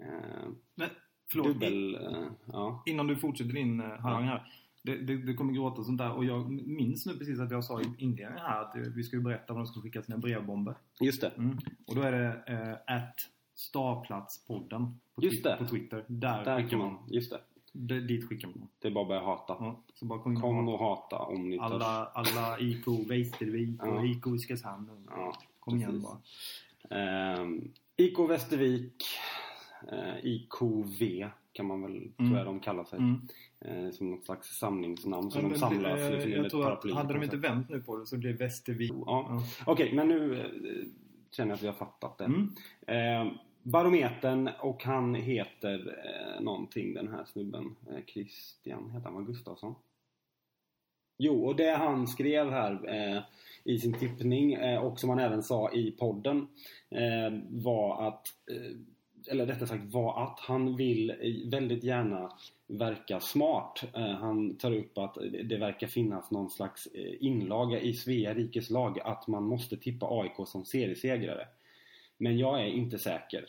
Eh, Men, förlåt. dubbel, eh, ja. Innan du fortsätter din eh, harang här. Det, det, det kommer gråta och sånt där. Och jag minns nu precis att jag sa i inledningen här att vi ska ju berätta vad de ska skicka sina brevbomber. Just det. Mm. Och då är det eh, at Starplatspodden på, Just det. på Twitter. Där, Där skickar man. Just det. Det, dit skickar man. Det är bara att börja hata. Ja, så bara kom Kom och hata om ni törs. alla, alla IK Västervik och Ja. IK Oskarshamn. Ja, Kom igen bara. Ehm, IK Västervik, eh, IKV kan man väl, tror jag de kallar sig. Mm. Eh, som något slags samlingsnamn som Men de det- samlar eh, liksom, under jag ett tror att hade de inte vänt nu på det så blev Västervik. Ja. Okej, men nu eh, känner jag att vi har fattat det. Mm. Eh, barometern och han heter eh, någonting den här snubben. Eh, Christian, heter han? Gustafsson? Jo, och det han skrev här eh, i sin tippning eh, och som han även sa i podden eh, var att eh, eller rättare sagt var att han vill eh, väldigt gärna verka smart. Eh, han tar upp att det verkar finnas någon slags eh, inlaga i Svea rikes lag att man måste tippa AIK som seriesegrare. Men jag är inte säker.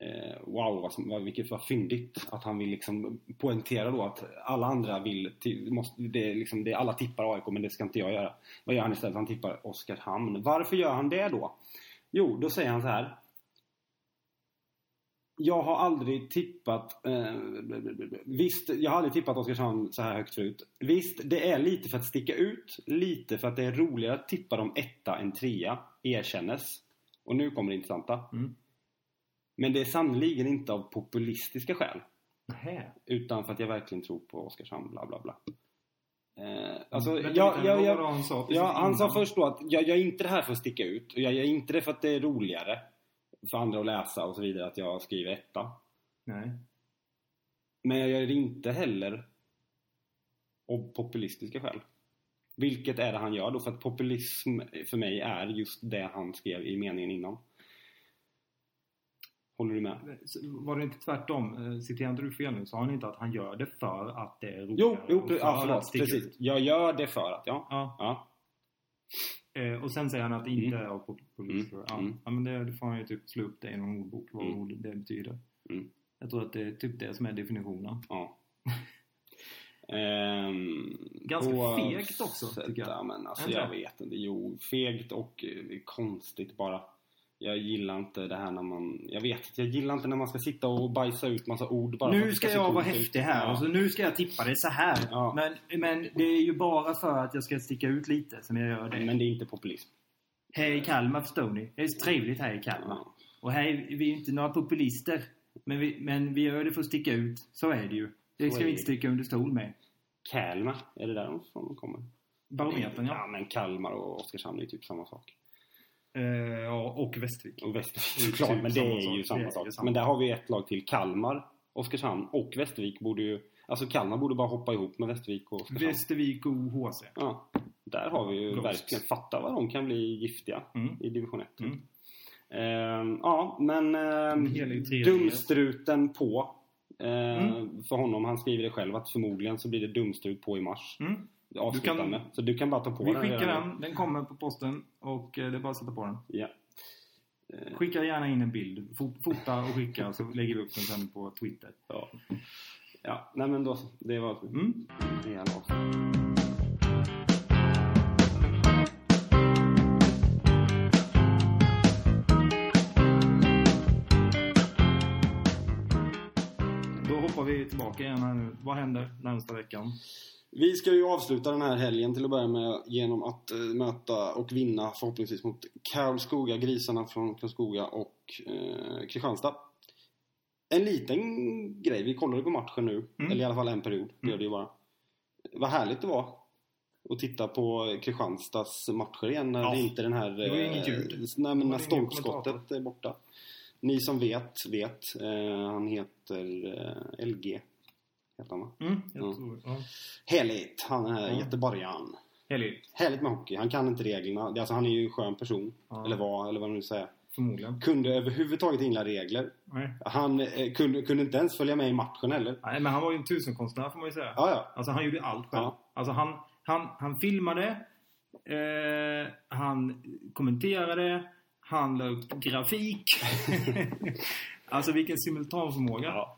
Eh, wow, vad, vad, vilket var fyndigt att han vill liksom poängtera då att alla andra vill, måste, det, är liksom, det, alla tippar AIK men det ska inte jag göra. Vad gör han istället? Han tippar Oskarshamn. Varför gör han det då? Jo, då säger han så här. Jag har aldrig tippat eh, Visst, jag har aldrig tippat Oskarshamn så här högt förut. Visst, det är lite för att sticka ut. Lite för att det är roligare att tippa dem etta än trea. Erkännes. Och nu kommer det intressanta. Mm. Men det är sannoliken inte av populistiska skäl. Nähä. Utan för att jag verkligen tror på Oskarshamn, bla bla bla. Eh, alltså, Vänta jag, jag, jag, det han sa ja, han sa först då att jag, jag är inte det här för att sticka ut. Och jag gör inte det för att det är roligare för andra att läsa och så vidare att jag skriver etta. Nej. Men jag gör det inte heller av populistiska skäl. Vilket är det han gör då? För att populism för mig är just det han skrev i meningen innan. Håller du med? Var det inte tvärtom? Eh, Citerar inte du fel nu? Sa han inte att han gör det för att det är roligare? Jo, jo för ja, förlåt. Precis. ut? Jag gör det för att, ja. Ja. ja. Eh, och sen säger han att det inte Mm. är av populister. Mm, Ja. mm. ja, men det, det får han ju typ slå upp det i någon ordbok, vad Mm. ord det betyder. Mm. Jag tror att det är typ det som är definitionen. Ja. <laughs> Ehm, Ganska Oavsett, fegt också, tycker jag. Ja, men alltså, jag vet inte. Jo, fegt och eh, konstigt bara. Jag gillar inte det här när man... Jag vet inte, jag gillar inte när man ska sitta och bajsa ut massa ord bara Nu ska se jag vara häftig här. Ja. Och så nu ska jag tippa det så här. Ja. Men, men det är ju bara för att jag ska sticka ut lite som jag gör det. Men det är inte populism. Här i Kalmar förstår ni. Det är så trevligt här i Kalmar. Ja. Och här är vi är ju inte några populister. Men vi, men vi gör det för att sticka ut. Så är det ju. Det Så ska vi inte sticka under stol med. Kalmar, är det därifrån de kommer? Barometern Ja, ja. men Kalmar och Oskarshamn är typ samma sak. Eh, ja, och Västervik. Och Västervik såklart, typ men det samma är ju samma Det är sak. samma. Men där har vi ett lag till. Kalmar, Oskarshamn och Västervik borde ju... Alltså Kalmar borde bara hoppa ihop med Västervik och Oskarshamn. Västervik och HC. Ja, där har vi ju Ghost. verkligen... Fatta vad de kan bli giftiga Mm. i division 1. Mm. Ehm, ja, men tredjedel. dumstruten på. Ehm, Mm. För honom, han skriver det själv, att förmodligen så blir det dumstrut på i mars. Avslutande. Så du kan bara ta på Vi den skickar redan nu. den. Den kommer på posten. Och eh, det är bara att sätta på den. Ja. Eh, Skicka gärna in en bild. Fo- Fota och skicka så lägger vi upp den sen på Twitter. ja. ja, nej men då. Det var Mm. la. Då hoppar vi tillbaka igen här nu. Vad händer närmsta veckan? Vi ska ju avsluta den här helgen till att börja med genom att eh, möta och vinna förhoppningsvis mot Karlskoga, grisarna från Karlskoga och eh, Kristianstad. En liten grej, vi kollade på matchen nu, Mm. eller i alla fall en period, det Mm. gör det ju bara. Vad härligt det var att titta på Kristianstads matcher igen när Ja. det inte den här... Det var ju eh, inget ljud. Nej, Det men när stolpskottet är borta. Ni som vet, vet. Eh, han heter eh, LG. Heter han va? Mm, jag Ja. tror, ja. Härligt! Han är Ja. göteborgaren. Heligt, Härligt med hockey. Han kan inte reglerna. Alltså, han är ju en skön person. Ja. Eller var, eller vad man nu säger. förmodligen. Kunde överhuvudtaget inga regler. Nej. Han eh, kunde, kunde inte ens följa med i matchen heller. Nej, men han var ju en tusenkonstnär får man ju säga. Ja, ja. Alltså han gjorde allt själv. Ja. Alltså han, han, han filmade, eh, han kommenterade, han la upp grafik. <laughs> alltså vilken simultanförmåga. Ja.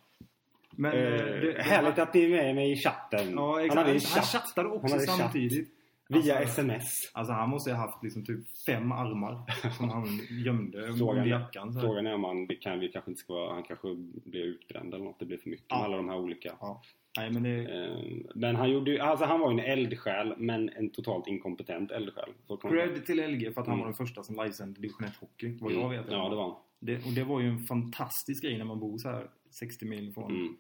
Men, Eh, eh, det- härligt att ni är med mig i chatten. Ja, han exakt. hade Han, en han chatt chattade också Han hade chatt. samtidigt. via alltså, sms. Alltså han måste ha haft liksom typ fem armar som han <laughs> gömde Frågan under jackan. Så. Frågan är om han, kan, vi kanske inte ska vara, han kanske blev utbränd eller något. Det blev för mycket Ja. med alla de här olika. Ja. Nej men det... Eh, Men han gjorde ju, alltså han var ju en eldsjäl men en totalt inkompetent eldsjäl. Cred till LG för att han Mm. var den första som livesände division 1 hockey. Vad jag vet. Ja, det var han. Det, och det var ju en fantastisk grej när man bor så här 60 mil från, Mm.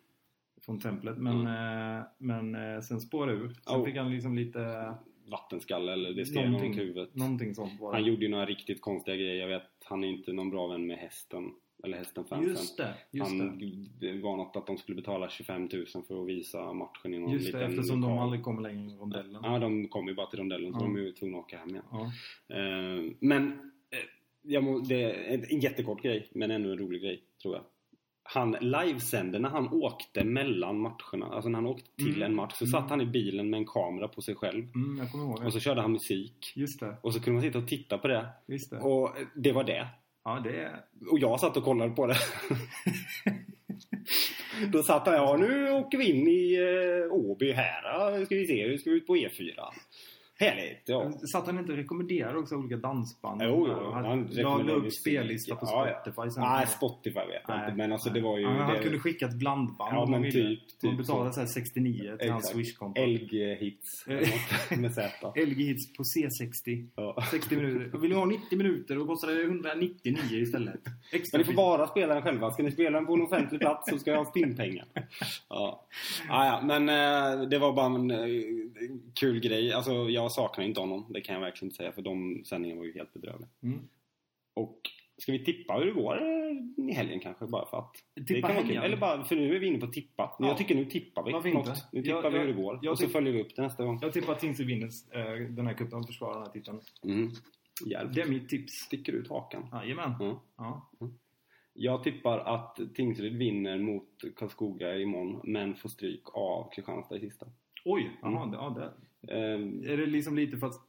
Från templet. Men, eh, men eh, sen spårade ur. Sen Oh. fick han liksom lite... Vattenskalle eller det honom Någonting, huvudet. någonting sånt var det. Han gjorde ju några riktigt konstiga grejer. Jag vet, han är inte någon bra vän med hästen. Eller hästen-fansen. Just det, just han, det. var något att de skulle betala 25 000 för att visa matchen i någon Just det, eftersom de lokal. aldrig kommer längre i rondellen. Ja, de kom ju bara till rondellen så Ja. de är ju tvungna att åka hem igen. Ja. Eh, men jag må, det är en jättekort grej, men ännu en rolig grej, tror jag. Han livesände när han åkte mellan matcherna. Alltså när han åkte till Mm. en match så Mm. satt han i bilen med en kamera på sig själv. Mm. Och så körde han musik. Just det, Och så kunde man sitta och titta på det. just det. Och det var det. Ja, det. Och jag satt och kollade på det. <laughs> Då satt han, ja nu åker vi in i eh, Åby här. Ska vi se, nu ska vi ut på E4. Härligt, ja. Satt han inte och rekommenderade också olika dansband? Jo, jo. Han Han la upp spellista på Ja, ja. Spotify sen. Nej, Spotify vet jag inte. Men alltså det var ju... Han det, kunde skicka ett blandband Ja, men typ- Man typ betalade så. så här 69 till hans. Swish-konto. LG-hits. <laughs> med Z. LG Hits på C60. Ja. 60 minuter. Vill ni ha 90 minuter då kostar det 199 istället. <laughs> Extra Men ni får bara spela den själva. Ska ni spela den på en offentlig plats så ska jag ha spinnpengar. <laughs> Ja. Ah, ja, men eh, det var bara en eh, kul grej. Alltså jag saknar inte honom. Det kan jag verkligen inte säga. För de sändningarna var ju helt bedrövliga. Mm. Och ska vi tippa hur det går eh, i helgen kanske? Bara för att. det Tippa kan kul. helgen? Eller bara, för nu är vi inne på tippa. Ja. Jag tycker nu tippar vi. Varför inte? något. Nu Jag- tippar vi jag- hur det går. jag och så följer vi upp det nästa gång. Jag tippar att Tingsryd vinner eh, den här cupen och försvarar den här titeln. Mm. Hjälp. Det är mitt tips. Sticker ut hakan. Jajamän. Mm. Ja. Jag tippar att Tingsryd vinner mot Karlskoga imorgon men får stryk av Kristianstad i sista. Oj, jaha, det, ja, det. Ehm, Är det liksom lite för att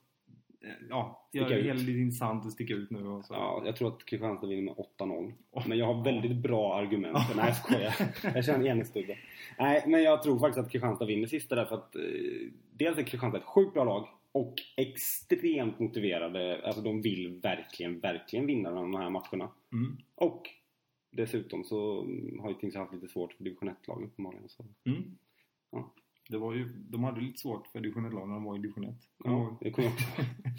ja, gör Sticka det hela lite intressant att sticka ut nu och så. Ja, jag tror att Kristianstad vinner med 8-0. Åh. Men jag har väldigt bra argument. Nej, jag skojar. Jag känner enhetsstubbe. Nej, men jag tror faktiskt att Kristianstad vinner sista därför att eh, dels är Kristianstad ett sjukt bra lag och extremt motiverade. Alltså de vill verkligen, verkligen vinna de här matcherna. Mm. Och dessutom så har ju Tingsryd haft lite svårt för division 1-lag uppenbarligen. Så. Mm. Ja. Det var ju, de hade lite svårt för division 1-lag när de var i division 1. Ja, det kommer jag också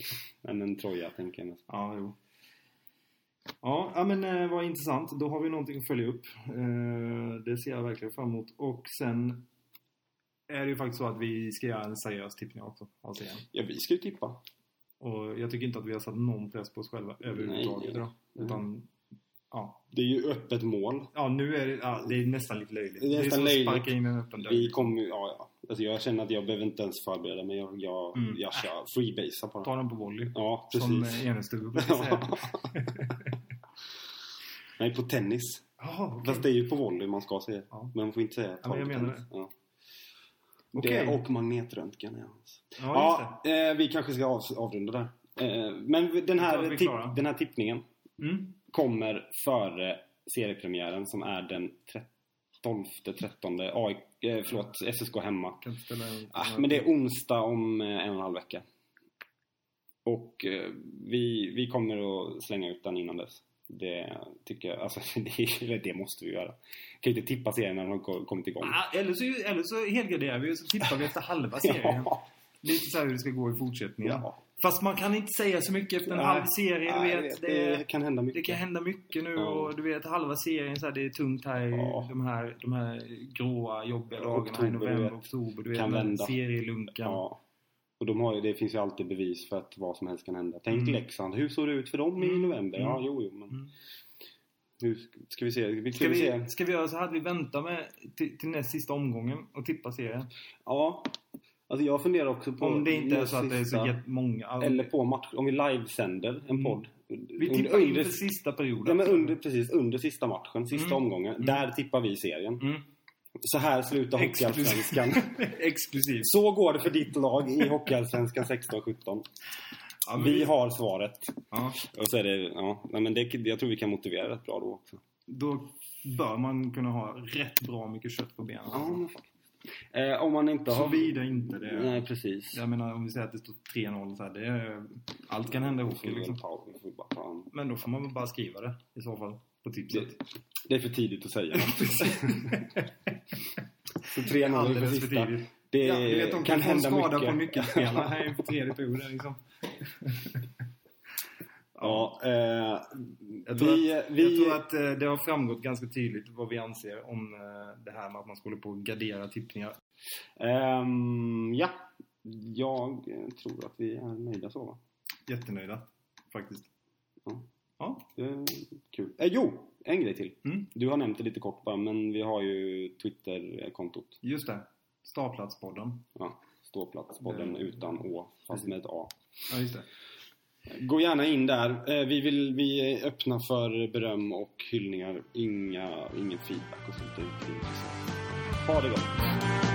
<laughs> Men en Troja tänker jag mest. Ja, jo. Ja, ja men eh, vad intressant. Då har vi någonting att följa upp. Eh, det ser jag verkligen fram emot. Och sen är det ju faktiskt så att vi ska göra en seriös tippning också av serien. Ja, vi ska ju tippa. Och jag tycker inte att vi har satt någon press på oss själva överhuvudtaget Nej. Mm. Utan, ja. Det är ju öppet mål. Ja, nu är det, ja, det är nästan lite löjligt. Det är nästan som att löjligt. sparka in en öppen dörr. Vi kommer ja, ja. Alltså jag känner att jag behöver inte ens förbereda mig. Jag, jag, Mm. jag kör freebasea på det. Ta den på volley. Ja, Som precis. eh, Enestube brukar säga. <laughs> Nej, på tennis. Jaha, okej. Fast det är ju på volley man ska säga. Ja. Men man får inte säga Ja, men jag menar tennis. Ja. Okej. Det och magnetröntgen. Ja, Ja, just ja eh, vi kanske ska av, avrunda där. Eh, men den här, att är tipp, den här tippningen det. Mm. Kommer före seriepremiären som är den 12-13. AI, eh, förlåt, SSK hemma. Ah, men det är onsdag om eh, en och en halv vecka. Och eh, vi, vi kommer att slänga ut den innan dess. Det tycker jag, alltså <laughs> det, det måste vi göra. Kan ju inte tippa serien när den har ko- kommit igång. Ah, eller, så, eller så helgarderar vi och så tippar vi efter halva serien. <laughs> Ja. Lite så här hur det ska gå i fortsättningen. Ja. Fast man kan inte säga så mycket efter en Nej. halv serie. Du Nej, vet, det, det, kan hända det mycket. kan hända mycket nu Ja. och du vet halva serien så här, det är tungt här i Ja. de, här, de här gråa jobbiga dagarna Oktober, i november, du oktober. Du vet, Kan vända. serielunkan. Ja. Och de har det finns ju alltid bevis för att vad som helst kan hända. Tänk Mm. Leksand, hur såg det ut för dem i Mm. november? Ja, Mm. jo, jo, men Mm. hur ska vi se? Ska, Ska vi se? vi, ska vi göra så här att vi väntar med till, till näst sista omgången och tippa serien? Ja, alltså jag funderar också på Om det inte är så att det är så jättemånga. Alltså, Eller på match, om vi livesänder en Mm. podd. vi tippar under, inför sista perioden. ja, men under, precis, under sista matchen, sista Mm. omgången. Mm. Där tippar vi serien. Mm. Så här slutar Hockeyallsvenskan. <laughs> Exklusivt. Så går det för ditt lag i Hockeyallsvenskan 16-17. Ja, Vi har svaret. Ja, Och så är det, ja, nej, men det, jag tror vi kan motivera rätt bra då också. då bör man kunna ha rätt bra mycket kött på benen. Ja. Eh, om man inte har... Såvida inte det. Nej, precis. Jag menar om vi säger att det står 3-0 så här, det är, Allt kan hända i hockey liksom. Men då får man väl bara skriva det i så fall. På tipset. Det är för tidigt att säga. <laughs> Så 3-0 inför Alldeles för sista. tidigt. Det Ja, du vet, de kan kan hända skada mycket. på nyckelspelare här <laughs> i tredje perioden liksom. Ja, eh, Jag tror, vi, att, vi, jag tror att eh, det har framgått ganska tydligt vad vi anser om eh, det här med att man skulle på att gardera tippningar. ehm, ja, jag eh, tror att vi är nöjda så va? Jättenöjda, faktiskt. Ja. Ja. Kul. Eh, jo, en grej till. Mm, Du har nämnt det lite kort bara, men vi har ju Twitter-kontot. just det. Startplatspodden. Ja, Ståplatspodden Det- utan Å, fast med ett A. Ja, just det. Gå gärna in där. Eh, vi, vill, vi är öppna för beröm och hyllningar. Inga, ingen feedback och sånt. Det är inte intressant. Ha det gott!